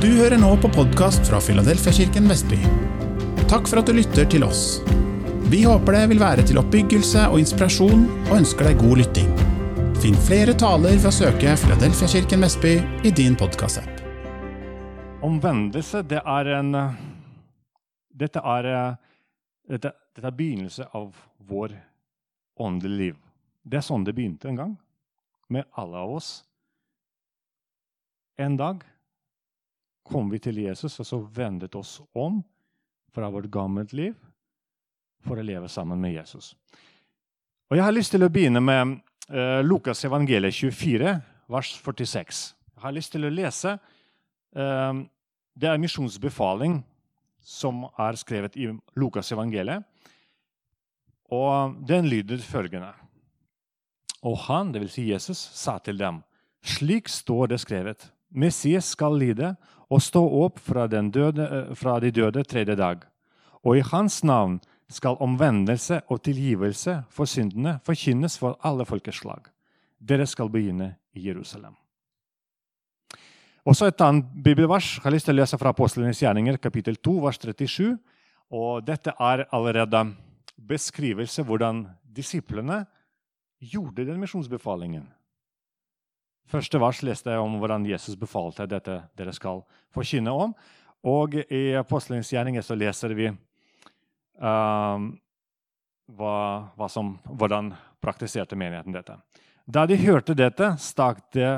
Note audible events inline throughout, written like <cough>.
Du hører nå på podkast fra Filadelfiakirken Vestby. Takk for at du lytter til oss. Vi håper det vil være til oppbyggelse og inspirasjon, og ønsker deg god lytting. Finn flere taler ved å søke Filadelfiakirken Vestby i din podkastapp. Omvendelse, det er en Dette er, dette, dette er begynnelse av vår åndelige liv. Det er sånn det begynte en gang, med alle av oss. En dag kom vi til Jesus og så vendet oss om fra vårt gammelt liv for å leve sammen med Jesus. Og Jeg har lyst til å begynne med uh, Lukas evangeliet 24, vers 46. Jeg har lyst til å lese uh, Det er misjonsbefaling som er skrevet i Lukas evangeliet. Og den lyder følgende. Og han, dvs. Si Jesus, sa til dem, slik står det skrevet. Messias skal lide og stå opp fra, døde, eh, fra de døde tredje dag. Og i hans navn skal omvendelse og tilgivelse for syndene forkynnes for alle folkeslag. Dere skal begynne i Jerusalem. Også et annet bibelvers jeg har lyst til å lese fra Apostlenes gjerninger, kapittel 2, vers 37. Og dette er allerede beskrivelse hvordan disiplene gjorde den misjonsbefalingen. Første vers leste jeg om hvordan Jesus befalte dette dere skal forkynne om. Og i Apostelens gjerninger så leser vi um, hva, hva som, hvordan praktiserte menigheten dette. Da de hørte dette, stakk det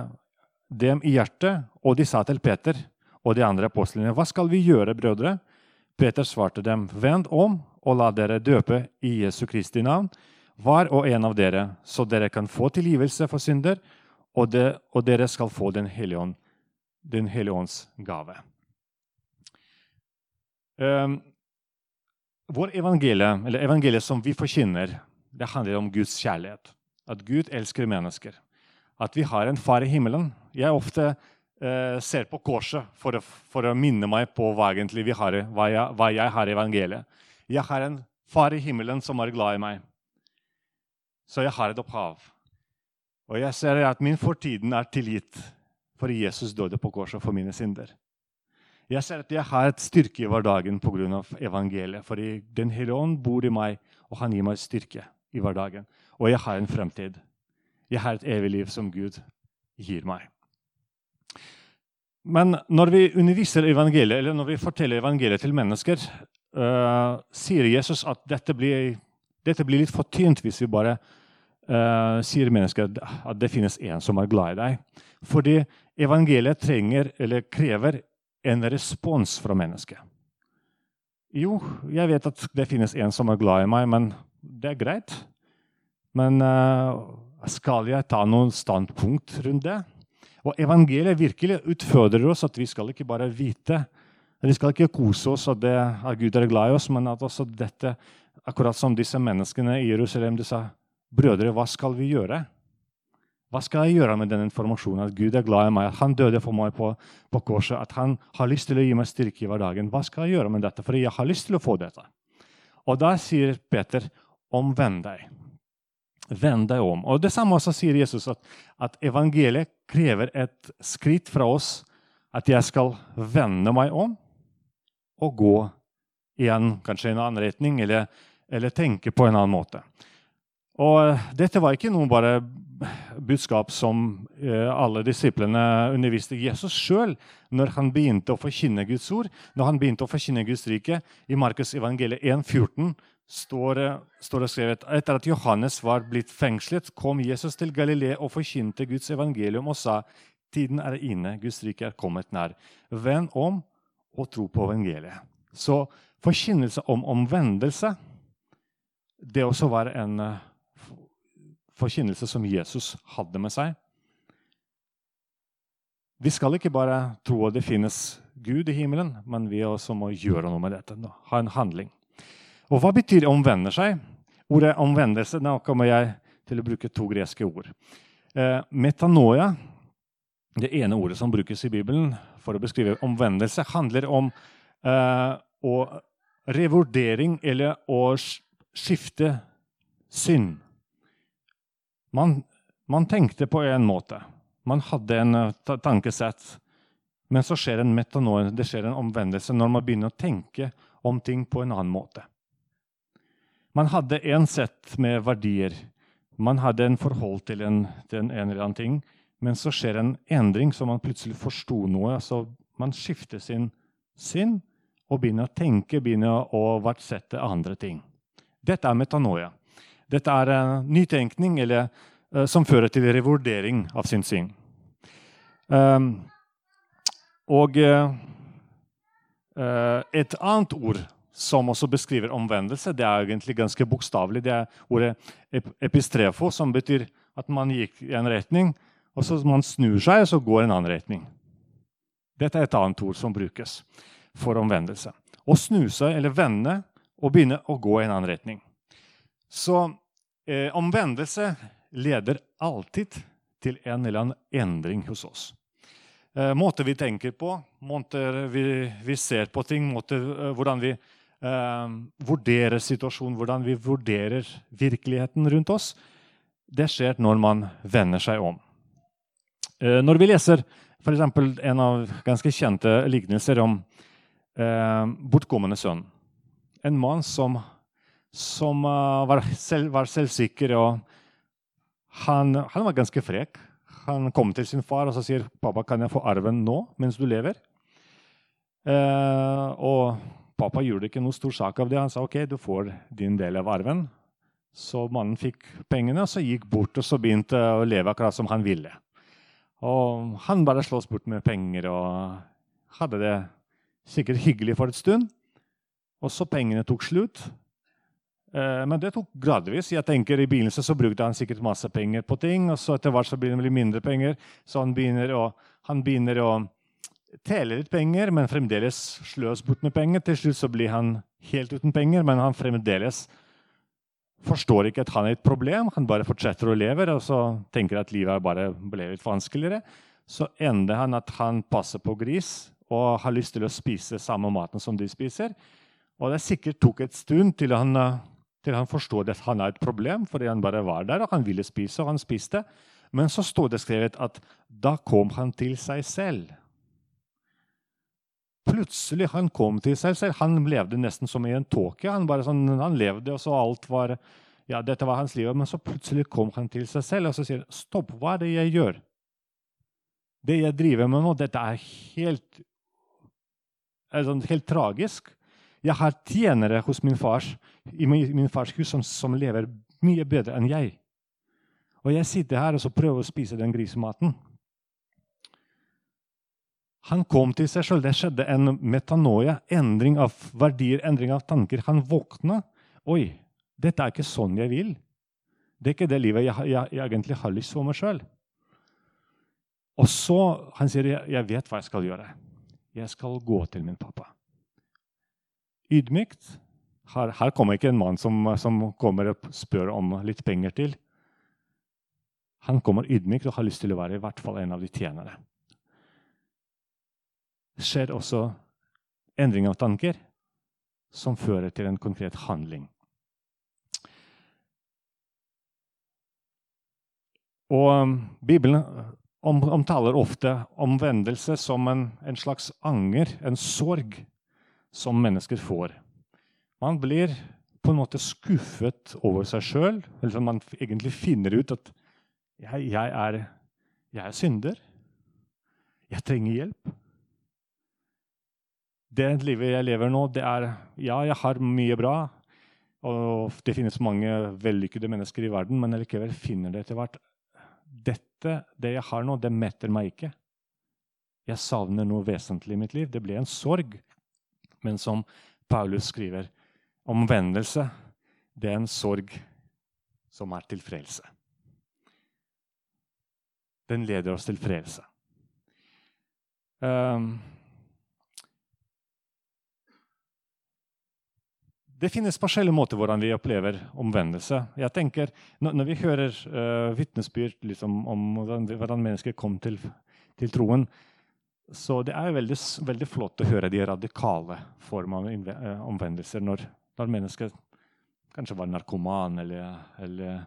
dem i hjertet, og de sa til Peter og de andre apostlene, hva skal vi gjøre, brødre? Peter svarte dem, vend om og la dere døpe i Jesu Kristi navn, hver og en av dere, så dere kan få tilgivelse for synder, og, det, og dere skal få Den hellige ånd, Den hellige ånds gave. Um, vår evangelie, eller evangeliet som vi forkynner, det handler om Guds kjærlighet. At Gud elsker mennesker. At vi har en far i himmelen. Jeg ofte uh, ser på korset for å, for å, minne meg på hva, vi har, hva, jeg, hva jeg har i evangeliet. Jeg har en far i himmelen som er glad i meg. Så jeg har et opphav. Og jeg ser at min fortiden er tilgitt fordi Jesus døde på korset for mine synder. Jeg ser at jeg har et styrke i hverdagen pga. evangeliet. Fordi Den hellige ånd bor i meg, og han gir meg styrke i hverdagen. Og jeg har en fremtid. Jeg har et evig liv som Gud gir meg. Men når vi underviser evangeliet, eller når vi forteller evangeliet til mennesker, uh, sier Jesus at dette blir, dette blir litt for tynt hvis vi bare uh, sier mennesket at det finnes en som er glad i deg. Fordi evangeliet trenger, eller krever en respons fra mennesket. Jo, jeg vet at det finnes en som er glad i meg, men det er greit. Men uh, skal jeg ta noen standpunkt rundt det? Og evangeliet virkelig utfordrer oss at vi skal ikke bare vite Vi skal ikke kose oss at, det, at Gud er glad i oss, men at også dette, akkurat som disse menneskene i Jerusalem disse Brødre, hva skal vi gjøre? Hva skal jeg gjøre med den informasjonen? At Gud er glad i meg, at han døde for meg på, på korset, at han har lyst til å gi meg styrke i hverdagen. Hva skal jeg gjøre med dette? For jeg har lyst til å få dette. Og da sier Peter, omvend deg. Vend deg om. Og Det samme også sier Jesus, at, at evangeliet krever et skritt fra oss. At jeg skal vende meg om og gå igjen, kanskje i en annen retning, eller, eller tenke på en annen måte. Og eh, dette var ikke noe bare budskap som eh, alle disiplene underviste Jesus sjøl når han begynte å forkynne Guds ord, når han begynte å forkynne Guds rike. I Markus evangeliet 1,14 står, står det skrevet etter at Johannes var blitt fengslet, kom Jesus til Galilea og forkynte Guds evangelium og sa tiden er inne, Guds rike er kommet nær. Vend om og tro på evangeliet. Så forkynnelse om omvendelse, det også var en eh, forkynnelse som Jesus hadde med seg. Vi skal ikke bare tro at det finnes Gud i himmelen, men vi også må gjøre noe med dette. Ha en handling. Og Hva betyr 'omvender seg'? Ordet 'omvendelse' Nå kommer jeg til å bruke to greske ord. Eh, metanoia, det ene ordet som brukes i Bibelen for å beskrive omvendelse, handler om eh, å revurdering eller å skifte synd. Man, man, tenkte på en måte. Man hadde en uh, tankesett. Men så skjer en metanoia, det skjer en omvendelse når man begynner å tenke om ting på en annen måte. Man hadde én sett med verdier. Man hadde en forhold til en, til en, eller annen ting. Men så skjer en endring, så man plutselig forsto noe. så Man skifter sin sinn og begynner å tenke, begynner å verdsette andre ting. Dette er metanoia. Dette er uh, nytenkning eller, uh, som fører til revurdering av sin sinn. Um, og uh, et annet ord som også beskriver omvendelse, det er egentlig ganske bokstavelig. Det er ordet epistrefo, som betyr at man gikk i en retning, og så man snur seg, og så går en annen retning. Dette er et annet ord som brukes for omvendelse. Å snu seg eller vende og begynne å gå i en annen retning. Så eh, omvendelse leder alltid til en eller annen endring hos oss. Eh, måter vi tenker på, måter vi, vi ser på ting, måter, eh, hvordan vi eh, vurderer situasjonen, hvordan vi vurderer virkeligheten rundt oss, det skjer når man vender seg om. Eh, når vi leser f.eks. en av ganske kjente lignelser om eh, bortkommende sønn, en mann som, som uh, var, selv, var, selvsikker, og han, han var ganske frekk. Han kom til sin far og så sier pappa, kan jeg få arven nå mens du lever. Eh, og pappa gjorde ikke noe stor sak av det. Han sa ok, du får din del av arven. Så mannen fikk pengene og så gikk bort og så begynte å leve akkurat som han ville. Og han bare slåss bort med penger og hadde det sikkert hyggelig for et stund. Og så pengene tok slutt. Eh, men det tok gradvis. Jeg tenker I begynnelsen så brukte han sikkert masse penger på ting, og så etter hvert så blir det litt mindre penger. Så han begynner å, han begynner å tele litt penger, men fremdeles sløs bort med penger. Til slutt så blir han helt uten penger, men han fremdeles forstår ikke at han er et problem. Han bare fortsetter å leve og så tenker at livet bare ble litt vanskeligere. Så ender han at han passer på gris og har lyst til å spise samme maten som de spiser. Og det sikkert tok et stund til han til han forstår at han er et problem, fordi han bare var der og han ville spise, og han spiste. Men så står det skrevet at da kom han til seg selv. Plutselig han kom til seg selv. Han levde nesten som i en tåke. Han, sånn, han levde, og så alt var ja, dette var hans liv. Men så plutselig kom han til seg selv og så sier stopp, hva er det jeg gjør? Det jeg driver med nå, dette er helt, er sånn, helt tragisk. Jeg har tjenere hos min fars, i min fars hus som, som, lever mye bedre enn jeg. Og jeg sitter her og prøver å spise den grisematen. Han kom til seg sjøl. Det skjedde en metanoia, endring av verdier, endring av tanker. Han våkna. Oi, dette er ikke sånn jeg vil. Det er ikke det livet jeg, jeg, jeg egentlig har lyst for meg sjøl. Og så han sier jeg, jeg vet hva jeg skal gjøre. Jeg skal gå til min pappa ydmykt. Her, her kommer ikke en mann som, som, kommer og spør om litt penger til. Han kommer ydmykt og har lyst til å være i hvert fall en av de tjenere. Det skjer også endring av tanker som fører til en konkret handling. Og um, Bibelen omtaler ofte omvendelse som en, en slags anger, en sorg som mennesker får. Man blir på en måte skuffet over seg sjøl. Eller man egentlig finner ut at jeg, jeg, er, jeg er synder. Jeg trenger hjelp. Det livet jeg lever nå, det er Ja, jeg har mye bra. Og det finnes mange vellykkede mennesker i verden, men likevel finner det etter hvert. Dette, det jeg har nå, det metter meg ikke. Jeg savner noe vesentlig i mitt liv. Det ble en sorg men som Paulus skriver, omvendelse det er en sorg som er til frelse. Den leder oss til frelse. Um, det finnes forskjellige måter hvordan vi opplever omvendelse. Jeg tenker, Når vi hører uh, vitnesbyrd liksom, om hvordan, hvordan mennesker kom til, til troen, så det er veldig, veldig, flott å høre de radikale formene av eh, omvendelser når, når mennesker kanskje var narkoman eller, eller,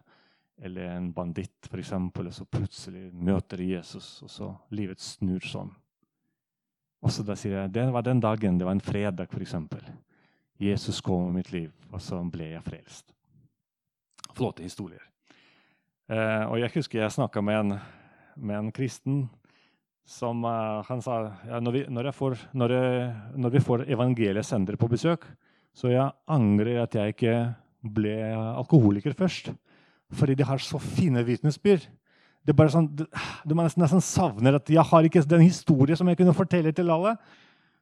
eller en banditt, f.eks., og så plutselig møter Jesus, og så livet snur sånn. Og så da sier jeg det var den dagen, det var en fredag f.eks. Jesus kom i mitt liv, og så ble jeg frelst. Flotte historier. Eh, og jeg husker jeg snakka med, med, en kristen som uh, han sa ja, når, vi, når, får, når, jeg, når, vi får evangeliesendere på besøk, så jeg angrer at jeg ikke ble alkoholiker først. Fordi de har så fine vitnesbyrd. Det er bare sånn, det, må nesten savner at jeg har ikke den historien som jeg kunne fortelle til alle.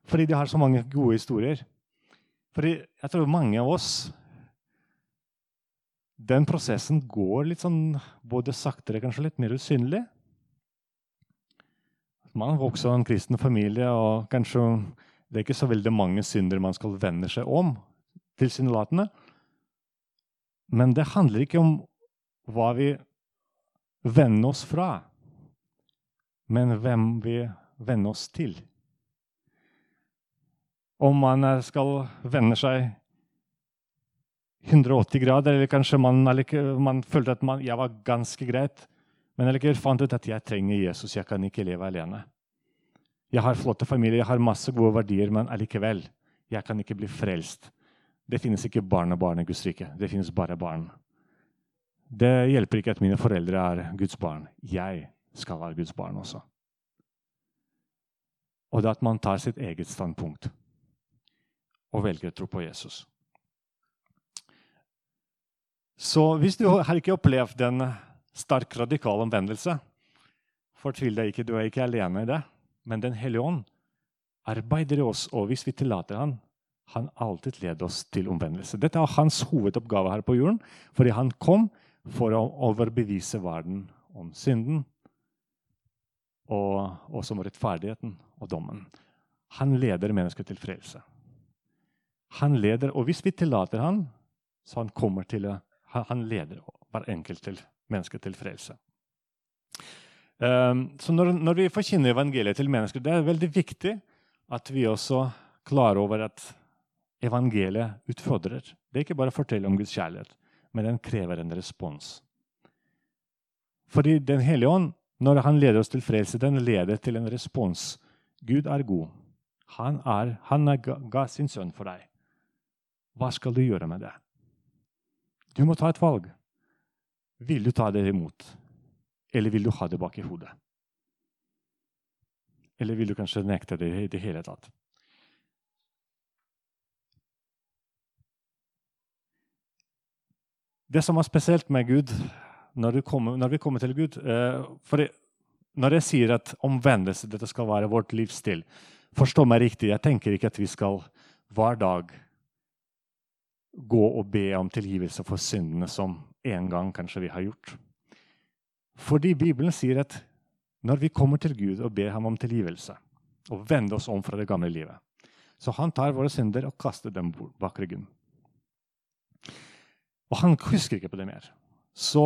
Fordi de har så mange gode historier. Fordi jeg tror mange av oss Den prosessen går litt sånn både saktere, kanskje litt mer usynlig. Man vokser i en kristen familie, og kanskje det er ikke så veldig mange synder man skal vende seg om. tilsynelatende. Men det handler ikke om hva vi vender oss fra, men hvem vi vender oss til. Om man skal vende seg 180 grader, eller kanskje man, man følte at man, jeg var ganske greit, men jeg fant ut at jeg trenger Jesus, jeg kan ikke leve alene. Jeg har flotte familier, jeg har masse gode verdier, men allikevel, jeg kan ikke bli frelst. Det finnes ikke barn og barn i Guds rike. Det finnes bare barn. Det hjelper ikke at mine foreldre er Guds barn. Jeg skal være Guds barn også. Og det at man tar sitt eget standpunkt og velger å tro på Jesus. Så hvis du har ikke opplevd en sterk, radikal omvendelse, fortvil deg ikke. Du er ikke alene i det. Men Den hellige ånd arbeider i oss, og hvis vi tillater han, han alltid leder oss til omvendelse. Dette er hans hovedoppgave her på jorden, fordi han kom for å overbevise verden om synden og også om rettferdigheten og dommen. Han leder mennesket til frelse. Han leder, og hvis vi tillater han, så han kommer til han leder hver enkelt til mennesket til frelse. Um, så når, når, vi forkynner evangeliet til mennesker, det er veldig viktig at vi også klarer over at evangeliet utfordrer. Det er ikke bare å fortelle om Guds kjærlighet, men den krever en respons. Fordi Den hellige ånd, når han leder oss til frelse, den leder til en respons. Gud er god. Han, er, han er, ga sin sønn for deg. Hva skal du gjøre med det? Du må ta et valg. Vil du ta det imot, eller vil du ha det bak i hodet? Eller vil du kanskje nekte det i det hele tatt? Det som er spesielt med Gud når, kommer, når vi kommer til Gud eh, for Når jeg sier at omvendelse dette skal være vårt livsstil Forstå meg riktig, jeg tenker ikke at vi skal hver dag gå og be om tilgivelse for syndene som en gang kanskje vi har gjort. Fordi Bibelen sier at når vi kommer til Gud og ber ham om tilgivelse, og vender oss om fra det gamle livet, så han tar våre synder og kaster dem bak ryggen. Og han husker ikke på det mer. Så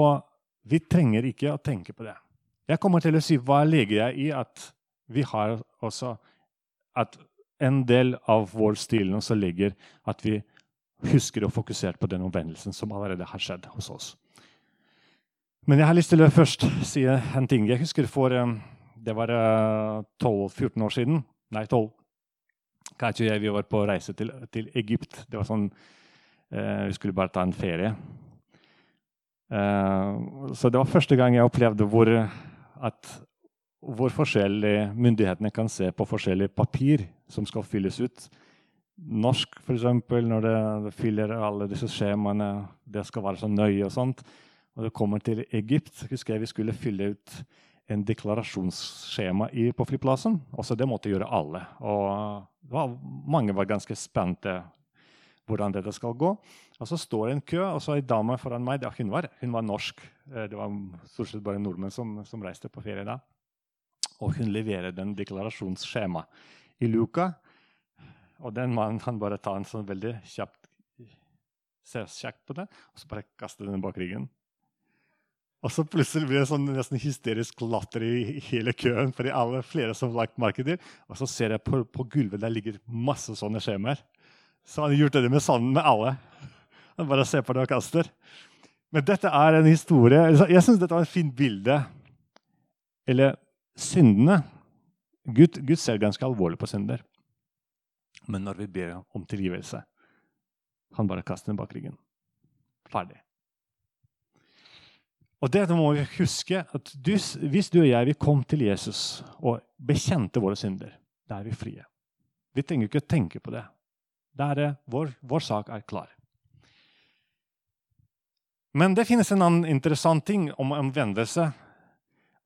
vi trenger ikke å tenke på det. Jeg kommer til å si hva legger jeg i at vi har også at en del av vår stil også ligger at vi husker og fokusert på den omvendelsen som allerede har skjedd hos oss. Men jeg har lyst til å først si en ting. Jeg husker for eh, Det var 12-14 eh, år siden. Nei, 12. Kanskje jeg vi var på reise til, til Egypt. Det var sånn Eh, vi skulle bare ta en ferie. Eh, så det var første gang jeg opplevde hvor, at, hvor forskjellige myndighetene kan se på forskjellige papir som skal fylles ut. Norsk, f.eks., når det, det, fyller alle disse skjemaene, det skal være så nøye og sånt. Og det kommer til Egypt, husker jeg vi skulle fylle ut en deklarasjonsskjema i, på flyplassen. Også det måtte gjøre alle. Og var, mange var ganske spente hvordan dette skal gå. Og Så står det en kø, og så ei dame foran meg. Ja, hun, var, hun, var, norsk. Eh, det var stort sett bare nordmenn som, som, reiste på ferie da. Og hun leverer den deklarasjonsskjema i luka. Og den mannen kan bare ta en sånn veldig kjapt ser kjekt på det, og så bare kaster den bak ryggen. Og så plutselig blir det sånn nesten hysterisk latter i hele køen. fordi alle flere som lagt merke til. Og så ser jeg på, på gulvet der ligger masse sånne skjemaer. Så han gjorde det med sanden med alle. Han bare ser på det og kaster. Men dette er en historie Jeg syns dette var et fint bilde. Eller syndene. Gud, Gud ser ganske alvorlig på synder. Men når vi ber om tilgivelse, han bare kaster den bak ryggen. Ferdig. Og det må vi huske at du, Hvis du og jeg vi kom til Jesus og bekjente våre synder, da er vi frie. Vi trenger ikke å tenke på det. Er det, vår, vår sak er klar. Men det finnes en annen interessant ting om omvendelse.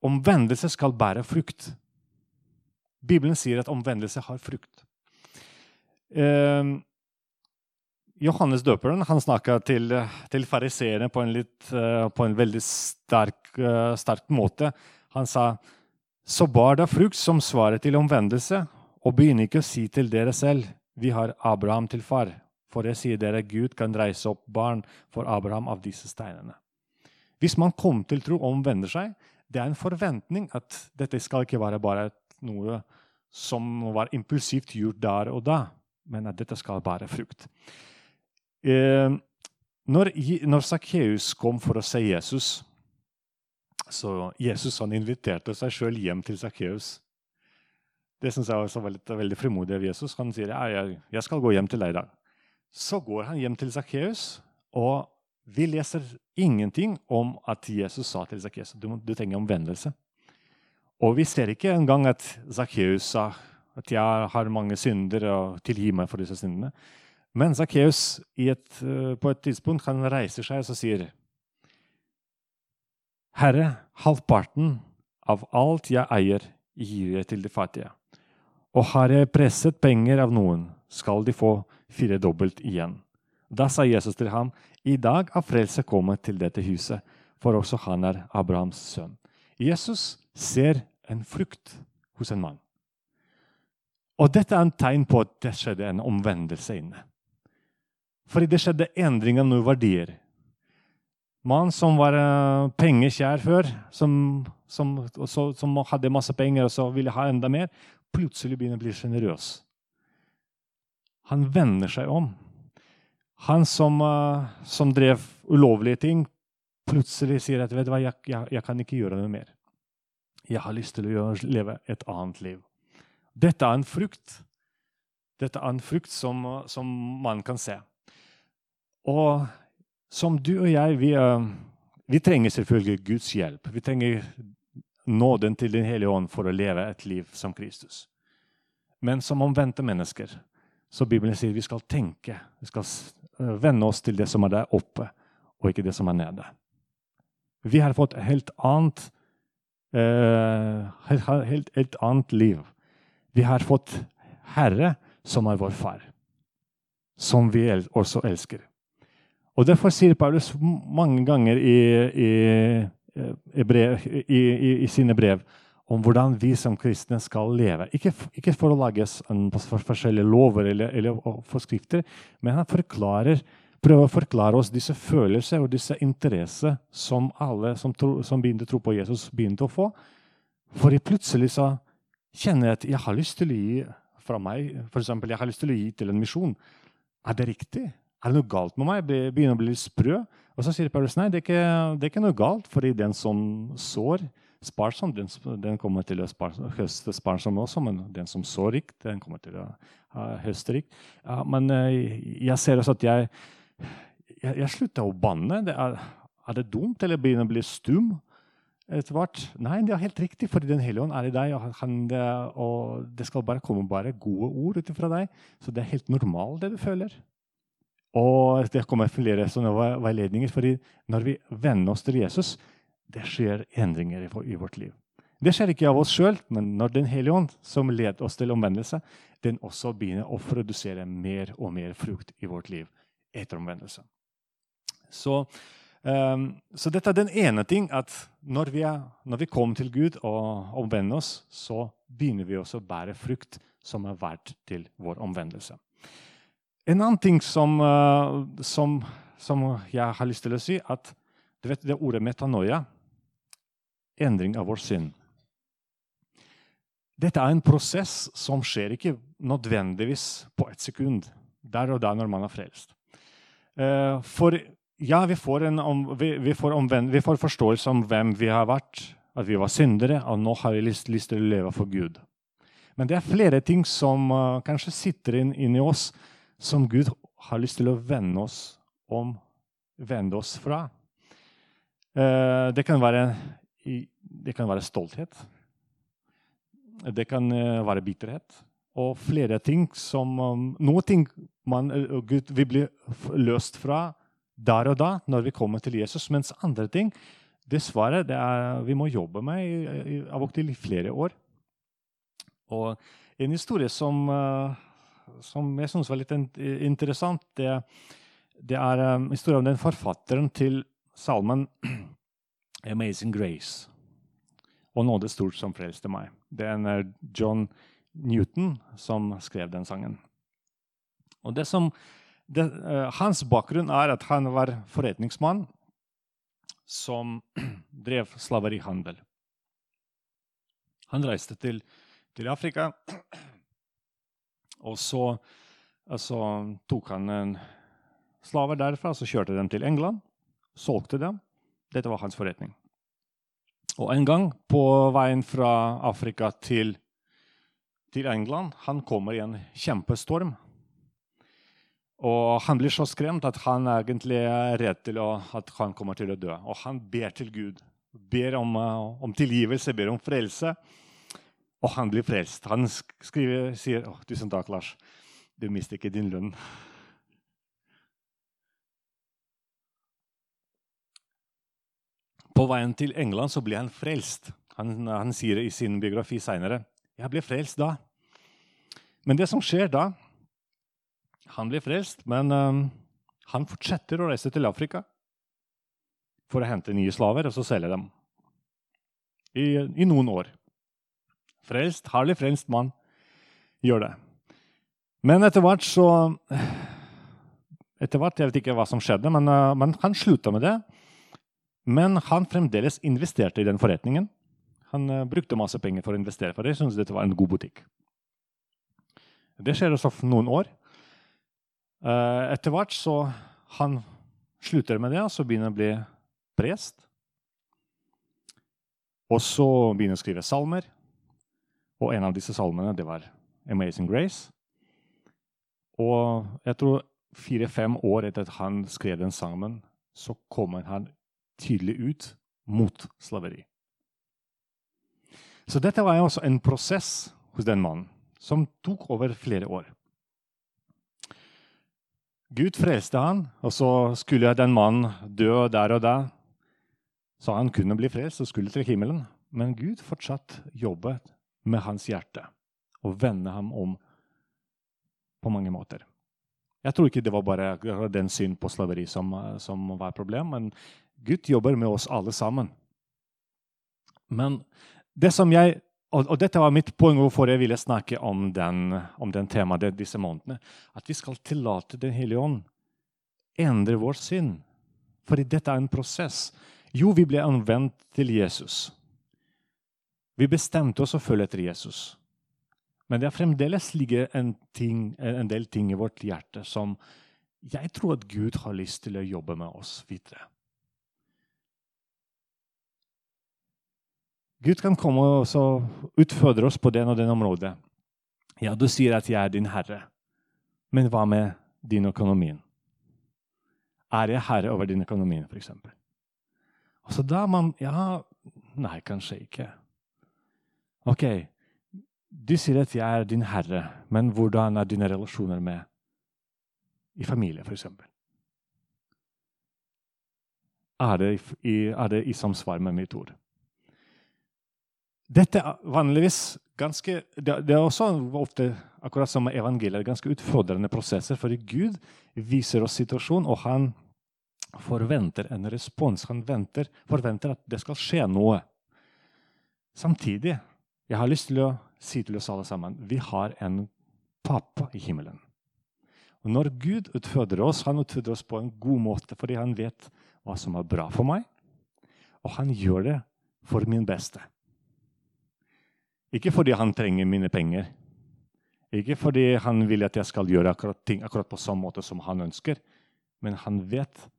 Omvendelse skal bære frukt. Bibelen sier at omvendelse har frukt. Eh, Johannes døperen han snakka til, til fariseerne på, uh, på, en veldig sterk, uh, sterk, måte. Han sa så bar da frukt som svaret til omvendelse, og begynn ikke å si til dere selv vi har Abraham til far. For jeg sier dere Gud kan reise opp barn for Abraham av disse steinene. Hvis man kommer til tro og omvender seg, det er en forventning at dette skal ikke være bare noe som var impulsivt gjort der og da, men at dette skal bære frukt. Eh, når, når Sakkeus kom for å se Jesus, så Jesus han inviterte seg sjøl hjem til Sakkeus. Det syns jeg også var litt, veldig frimodig av Jesus. Han sier ja, jeg, skal gå hjem til deg i dag. Så går han hjem til Sakkeus, og vi leser ingenting om at Jesus sa til Sakkeus du, du trenger omvendelse. Og vi ser ikke engang at Sakkeus sa at jeg har mange synder og tilgi meg for disse syndene. Men Sakkeus uh, på et tidspunkt kan reiser seg og sier Herre, halvparten av alt jeg eier, gir jeg til de fattige. Og har jeg presset penger av noen, skal de få firedobbelt igjen. Da sa Jesus til ham, I dag har frelse kommet til dette huset, for også han er Abrahams sønn. Jesus ser en frukt hos en mann. Og dette er en tegn på at det skjedde en omvendelse inne. Fordi det skjedde endring av noen verdier. Mann som var uh, pengekjær før, som, som, så, som, hadde masse penger og så ville ha enda mer, plutselig begynner å bli sjenerøs. Han vender seg om. Han som, uh, som, drev ulovlige ting, plutselig sier at vet du hva, jeg, jeg, jeg kan ikke gjøre noe mer. Jeg har lyst til å leve et annet liv. Dette er en frukt. Dette er en frukt som, som man kan se. Og som du og jeg, vi, uh, vi, trenger selvfølgelig Guds hjelp. Vi trenger nåden til Den hellige ånd for å leve et liv som Kristus. Men som omvendte mennesker så Bibelen sier vi skal tenke, vi skal uh, vende oss til det som er der oppe, og ikke det som er nede. Vi har fått et helt annet, helt, helt annet liv. Vi har fått Herre, som er vår far, som vi også elsker. Og Derfor sier Paulus mange ganger i, i, i, brev, i, sine brev om hvordan vi som kristne skal leve. Ikke, ikke for å lage forskjellige lover eller, eller, forskrifter, men han forklarer, prøver å forklare oss disse følelser og disse interesser som alle som, tro, som begynte å tro på Jesus, begynte å få. For plutselig så kjenner at jeg har lyst til å gi fra meg, for eksempel, jeg har lyst til å gi til en misjon. Er det riktig? Er det noe galt med meg? Jeg begynner å bli litt sprø. Og så sier Paulus nei, det er, ikke, det er ikke noe galt, fordi den som sår sparsom, den, den kommer til å høste sparsom også, men den som sår rikt, den kommer til å høste rikt. Uh, men uh, jeg ser også at jeg, jeg, jeg slutter å banne. Det er, er, det dumt, eller begynner å bli stum? Hvert. Nei, det er helt riktig, fordi Den hellige ånd er i deg, og, han, og det skal bare komme bare gode ord ut fra deg. Så det er helt normalt, det du føler. Og det kommer flere sånne veiledninger. fordi når vi venner oss til Jesus, det skjer endringer i vårt liv. Det skjer ikke av oss sjøl, men når Den hellige ånd, som leder oss til omvendelse, den også begynner å produsere mer og mer frukt i vårt liv etter omvendelse. Så, um, så dette er den ene ting at når vi, er, når vi kommer til Gud og omvender oss, så begynner vi også å bære frukt som er verdt til vår omvendelse. En annen ting som, uh, som, som, jeg har lyst til å si, at du vet det ordet metanoia endring av vår synd. Dette er en prosess som skjer ikke nødvendigvis på ett sekund. Der og da når man er frelst. Uh, for ja, vi får, en, vi, vi, får omvend, vi får, forståelse om hvem vi har vært, at vi var syndere, og nå har vi lyst, lyst til å leve for Gud. Men det er flere ting som uh, kanskje sitter inn, inn, oss, som Gud har lyst til å vende oss om, vende oss fra. Uh, det, kan være, det kan være stolthet. Det kan uh, være bitterhet. Og flere ting som um, Noe ting man, Gud vil bli løst fra der og da, når vi kommer til Jesus, mens andre ting dessverre, det er, vi må jobbe med i, av og til i flere år. Og en historie som, eh, som jeg syns var litt interessant, det, det er um, historien om den forfatteren til salmen <clears throat> 'Amazing Grace'. Og nåde stort som frelste meg. Det er John Newton som skrev den sangen. Og det som, det, uh, hans bakgrunn er at han var forretningsmann som <clears throat> drev slaverihandel. Han reiste til til Afrika. <clears throat> Og så altså, tok han en slaver derfra så kjørte dem til England. Solgte dem. Dette var hans forretning. Og en gang på veien fra Afrika til, til England han kommer i en kjempestorm. Og han blir så skremt at han egentlig er redd til å, at han kommer til å dø. Og han ber til Gud. Ber om, om tilgivelse, ber om frelse. Og han blir frelst. Han skriver, sier oh, 'Tusen takk, Lars. Du mister ikke din lønn'. På veien til England så blir han frelst. Han, han sier i sin biografi seinere. 'Jeg ble frelst da'. Men det som skjer da Han blir frelst, men um, han fortsetter å reise til Afrika for å hente nye slaver og så selge dem. I, i noen år. Frelst, herlig frelst mann gjør det. Men etter hvert så etter hvert, Jeg vet ikke hva som skjedde, men, uh, men han slutta med det. Men han fremdeles investerte i den forretningen. Han uh, brukte masse penger for å investere, for det syntes dette var en god butikk. Det skjer også for noen år. Uh, etter hvert så han slutter med det, og så begynner han å bli prest. Og så begynner han å skrive salmer. Og en av disse salmene det var 'Amazing Grace'. Og jeg tror fire-fem år etter at han skrev den sangen, så kommer han tydelig ut mot slaveri. Så dette var også en prosess hos den mannen som tok over flere år. Gud frelste han, og så skulle den mannen dø der og da. Så han kunne bli frelst og skulle til himmelen. Men Gud fortsatt jobbet med hans hjerte og vende ham om på mange måter. Jeg tror ikke det var bare den syn på slaveri som, som var problem, men Gud jobber med oss alle sammen. Men det som jeg og, og, dette var mitt poeng hvorfor jeg ville snakke om den, om den temaet disse månedene. At vi skal tillate Den hellige ånd endre vår synd. Fordi dette er en prosess. Jo, vi ble anvendt til Jesus. Vi bestemte oss å følge etter Jesus. Men det er fremdeles ligger en, ting, en, del ting i vårt hjerte som jeg tror at Gud har lyst til å jobbe med oss videre. Gud kan komme og utfordre oss på den og den området. Ja, du sier at jeg er din herre, men hva med din økonomi? Er jeg herre over din økonomi, f.eks.? så da man Ja, nei, kanskje ikke. Ok, du sier at jeg er din herre, men hvordan er dine relasjoner med i familie, f.eks.? Er er det i samsvar med mitt ord? Dette er vanligvis ganske Det, er også ofte, akkurat som med evangeliet, ganske utfordrende prosesser. Fordi Gud viser oss situasjonen, og han forventer en respons. Han venter, forventer at det skal skje noe. Samtidig jeg har lyst til å si til oss alle sammen vi har en pappa i himmelen. Og Når Gud utfordrer oss, han utfordrer oss på en god måte fordi han vet hva som er bra for meg, og han gjør det for min beste. Ikke fordi han trenger mine penger, ikke fordi han vil at jeg skal gjøre akkurat ting akkurat på samme måte som han ønsker, men han vet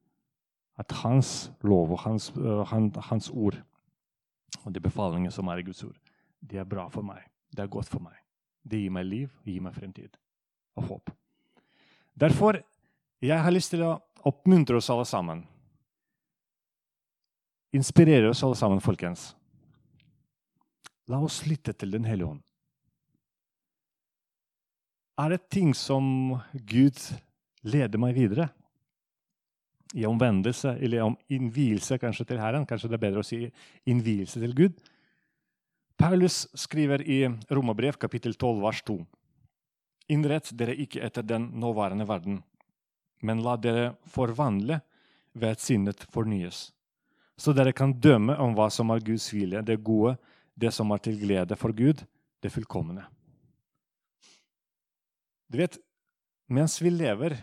at hans lov og hans, uh, hans ord og de befalingene som er i Guds ord, det er bra for meg. Det er godt for meg. det gir meg liv, det gir meg fremtid og håp. Derfor jeg har lyst til å oppmuntre oss alle sammen. Inspirere oss alle sammen, folkens. La oss lytte til Den hellige ånd. Er det ting som Gud leder meg videre? I omvendelse eller om innvielse kanskje til Herren? Kanskje det er bedre å si innvielse til Gud? Paulus skriver i Romerbrev kapittel 12, vers 2. Innrett dere ikke etter den nåværende verden, men la dere forvandle ved at sinnet fornyes, så dere kan dømme om hva som er Guds vilje, det gode, det som er til glede for Gud, det fullkomne. Du vet, mens vi lever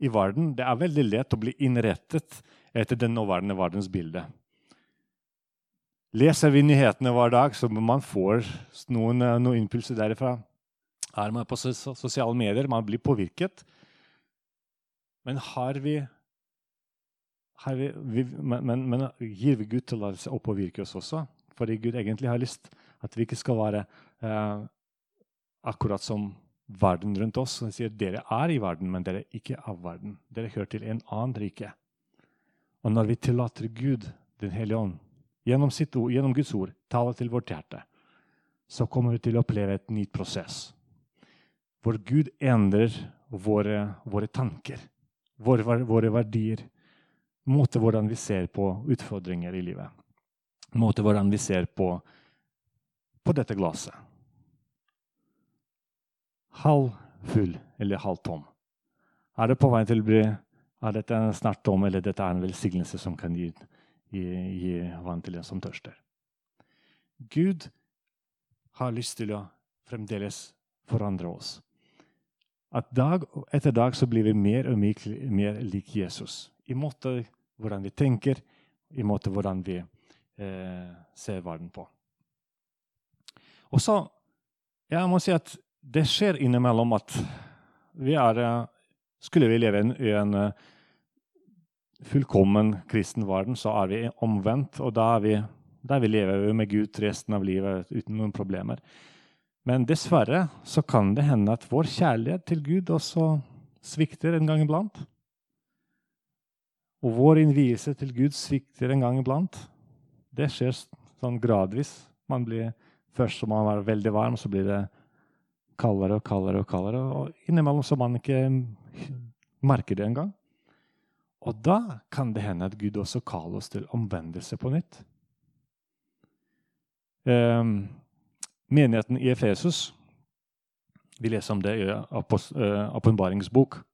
i verden, det er veldig lett å bli innrettet etter den nåværende verdens bilde. Leser vi nyhetene hver dag, så man får noen, eh, noen impulser derifra. Er man på sosiale medier, man blir påvirket. Men har vi, har vi, vi men, men, gir vi Gud tillatelse å påvirke oss også? Fordi Gud egentlig har lyst at vi ikke skal være eh, akkurat som verden rundt oss. Han sier dere er i verden, men dere er ikke av verden. Dere hører til en annen rike. Og når vi tillater Gud, Den hellige ånd, gjennom, ord, gjennom Guds ord, tale til vårt hjerte, så kommer vi til å oppleve et nytt prosess. Hvor Gud endrer våre, våre tanker, våre, våre verdier, måte hvordan vi ser på utfordringer i livet. Måte hvordan vi ser på, på dette glasset halv full eller halv tom? Er det på vei til å bli er dette snart tom, eller dette er en velsignelse som kan gi, gi, gi vann til en som tørster? Gud har lyst til å fremdeles forandre oss. At dag etter dag så blir vi mer og mer, mer lik Jesus. I måte hvordan vi tenker, i måte hvordan vi eh, ser verden på. Og så jeg må si at det skjer innimellom at vi er eh, Skulle vi leve i en eh, fullkommen kristen verden, så er vi omvendt. Og da, er vi, der vi lever med Gud resten av livet uten noen problemer. Men dessverre så kan det hende at vår kjærlighet til Gud også svikter en gang iblant. Og vår innvielse til Gud svikter en gang iblant. Det skjer sånn gradvis. Man blir, først som man er veldig varm, så blir det kaldere og kaldere og kaldere. Og innimellom så man ikke merker det engang. Og da kan det hende at Gud også kaller oss til omvendelse på nytt. Um, menigheten i Efesus Vi leser om det i Åpenbaringsbok. Uh,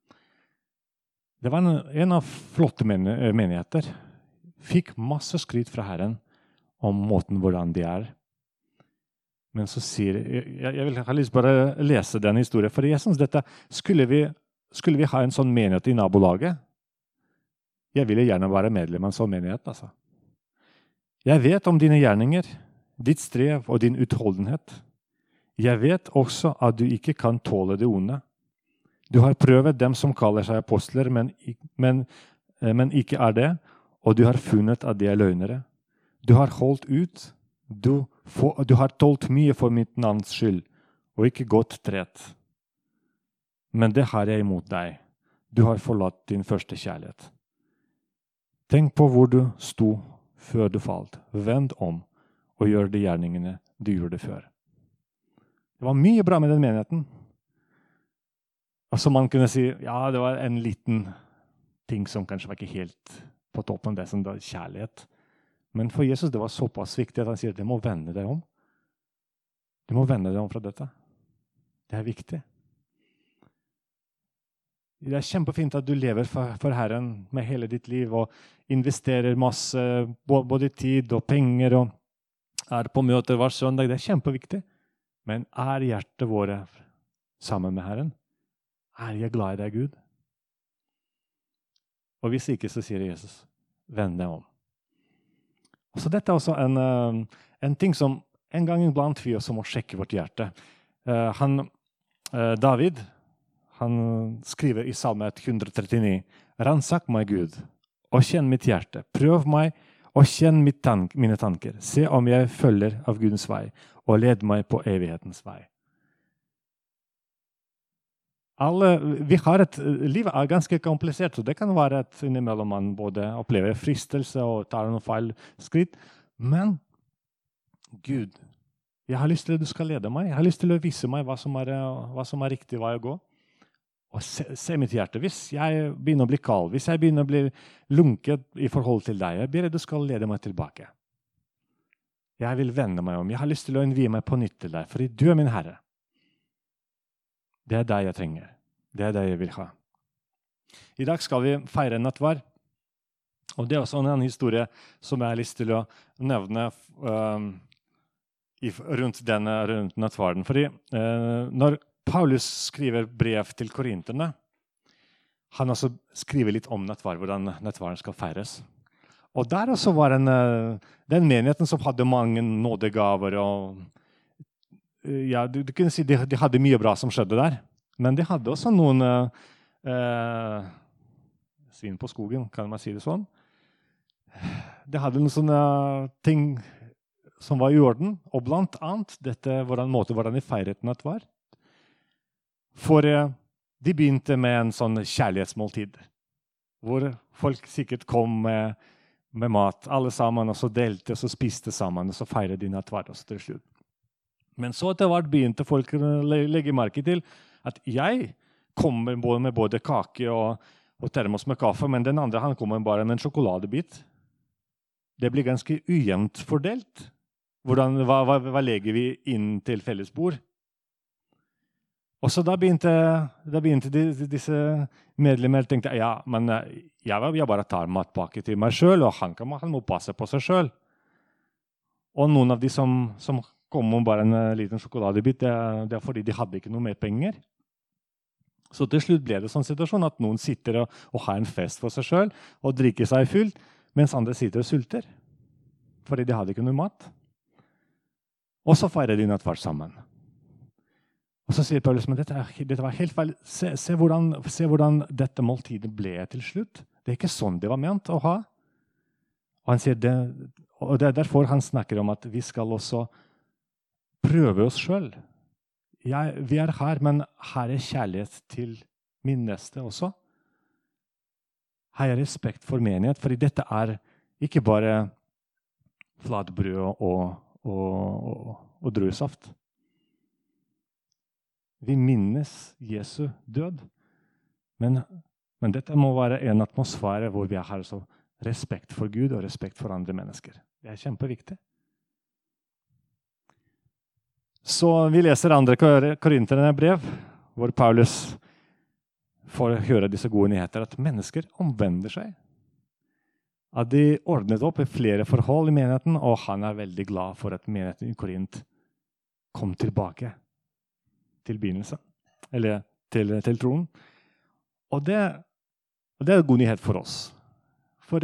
det var en, en av flotte menigheter. Fikk masse skryt fra Herren om måten hvordan de er. Men så sier Jeg, jeg vil ha lyst til bare lese den historien. For jeg synes dette, skulle vi, skulle vi ha en sånn menighet i nabolaget Jeg ville gjerne være medlem av en sånn menighet. altså. Jeg vet om dine gjerninger, ditt strev og din utholdenhet. Jeg vet også at du ikke kan tåle det onde. Du har prøvd dem som kaller seg apostler, men, men, eh, men ikke er det, og du har funnet at de er løgnere. Du har holdt ut du, for, du har tålt mye for mitt navns skyld og ikke gått trett. Men det har jeg imot deg. Du har forlatt din første kjærlighet. Tenk på hvor du sto før du falt. Vend om og gjør de gjerningene du gjorde før. Det var mye bra med den menigheten. Altså Man kunne si ja, det var en liten ting som kanskje var ikke helt på toppen. det som da kjærlighet. Men for Jesus det var såpass viktig at han sier at du må vende deg om. Du må vende deg om fra dette. Det er viktig. Det er kjempefint at du lever for, for, Herren med hele ditt liv og investerer masse, både tid og penger, og er på møter hver søndag. Det er kjempeviktig. Men er hjertet vårt sammen med Herren? Er jeg glad i deg, Gud? Og hvis ikke, så sier Jesus, vend deg om. Så dette er også en, eh, en ting som en gang iblant vi også må sjekke vårt hjerte. Eh, han, eh, David han skriver i Salme 139.: Ransak meg, Gud, og kjenn mitt hjerte. Prøv meg og kjenn tank, mine tanker. Se om jeg følger av Gudens vei, og led meg på evighetens vei. Alle, vi har et, Livet er ganske komplisert, så det kan være at innimellom man både opplever fristelse og tar noen feil skritt. Men Gud, jeg har lyst til at du skal lede meg. Jeg har lyst til å vise meg hva som er, hva som er riktig vei å gå. Og se, se, mitt hjerte. Hvis jeg begynner å bli kald, hvis jeg begynner å bli lunket i forhold til deg, jeg ber at du skal lede meg tilbake. Jeg vil vende meg om. Jeg har lyst til å innvie meg på nytt til deg, fordi du er min herre. Det er deg jeg trenger. Det er deg jeg vil ha. I dag skal vi feire nattverd. Og det er også en historie som jeg har lyst til å nevne um, i, rundt denne rundt nattverden. Fordi uh, når Paulus skriver brev til korinterne, han også skriver litt om nattverd, hvordan nattverden skal feires. Og der også var en, uh, den menigheten som hadde mange nådegaver og ja, du, du, kunne si de, de, hadde mye bra som skjedde der. Men de hadde også noen svin på skogen, kan man si det sånn De hadde noen sånne ting som var i orden. Og blant annet dette hvordan, måte hvordan de feiret nattverd. For eh, de begynte med en sånn kjærlighetsmåltid. Hvor folk sikkert kom med, med, mat, alle sammen, og så delte og så spiste sammen. Og så feiret de nattverd også til slutt. Men så etter hvert begynte folk å legge merke til at jeg kommer med både kake og, og termos med kaffe, men den andre han kommer bare med en sjokoladebit det blir ganske ujevnt fordelt. Hvordan, hva, hva, hva, legger vi inn til fellesbord? Og så Da begynte, da begynte de, disse medlemmer å tenke ja, men eh, jeg, jeg bare tar matpakke til meg sjøl, og han, kan, han, må passe på seg sjøl. Og noen av de som, som kom om bare en eh, liten sjokoladebit, det, det, er fordi de hadde ikke noe mer penger. Så til slutt ble det sånn situasjon at noen sitter og, og har en fest for seg sjøl og drikker seg full mens andre sitter og sulter fordi de hadde ikke noe mat. Og så feirer de nattverd sammen. Og så sier Paulus men dette, dette var helt feil. Se, se, hvordan, se, hvordan, dette måltidet ble til slutt. Det er ikke sånn det var ment å ha. Og, han sier det, og det er derfor han snakker om at vi skal også prøve oss sjøl. Vi er her, men her er kjærlighet til min neste også Her er respekt for menighet, fordi dette er ikke bare flatbrød og, og, og, og druesaft. Vi minnes Jesu død. Men, men, dette må være en atmosfære hvor vi har respekt for Gud og respekt for andre mennesker. Det er kjempeviktig. Så vi leser andre korinterne brev, hvor Paulus får høre disse gode nyheter, at mennesker omvender seg. At de ordnet opp i flere forhold i menigheten, og han er veldig glad for at menigheten i Korint kom tilbake til begynnelsen, eller til, til troen. Og det, og det, er en god nyhet for oss. For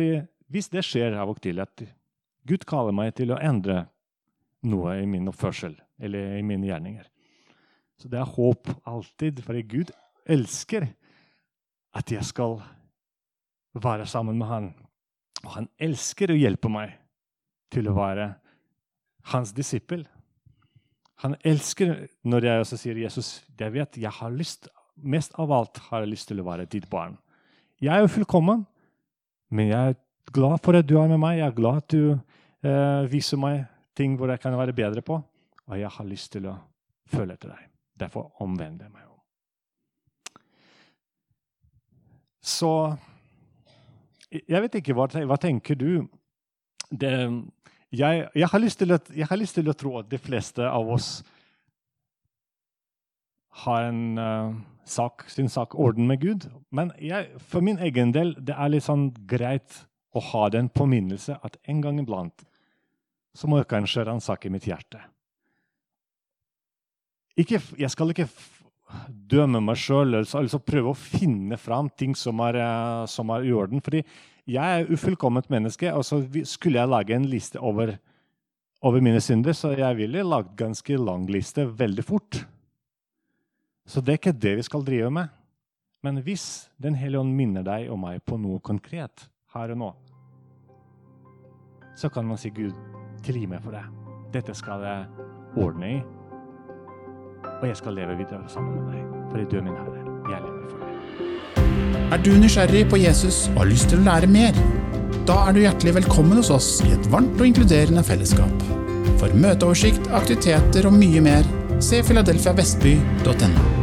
hvis det skjer av og til at Gud kaller meg til å endre noe i min oppførsel eller i mine gjerninger, så det er håp alltid, fordi Gud elsker at jeg skal være sammen med han. Og han elsker å hjelpe meg til å være hans disippel. Han elsker når jeg også sier Jesus, jeg vet jeg har lyst, mest av alt har jeg lyst til å være ditt barn. Jeg er jo fullkommen, men jeg er glad for at du er med meg. Jeg er glad at du eh, viser meg ting hvor jeg kan være bedre på. Og jeg har lyst til å følge etter deg. Derfor omvender jeg meg. Så jeg vet ikke, hva, hva tenker du? Det, jeg, jeg, har å, jeg, har lyst til å tro at de fleste av oss har en uh, sak, sin sak orden med Gud. Men jeg, for min egen del det er litt sånn greit å ha den påminnelse at en gang iblant så må jeg kanskje ransake mitt hjerte. Ikke, jeg skal ikke dømme meg sjøl, altså prøve å finne fram ting som er, eh, som er i orden. Fordi jeg er ufullkomment menneske, og så skulle jeg lage en liste over, over mine synder, så jeg ville lagd ganske lang liste veldig fort. Så det er ikke det vi skal drive med. Men hvis Den hellige ånd minner deg og meg på noe konkret her og nå, så kan man si Gud, tilgi meg for det. Dette skal jeg ordne i. Og jeg skal leve videre sammen med deg. fordi du er min Herre. Jeg lever for deg. Er du nysgjerrig på Jesus og har lyst til å lære mer? Da er du hjertelig velkommen hos oss i et varmt og inkluderende fellesskap. For møteoversikt, aktiviteter og mye mer, se filadelfiavestby.no.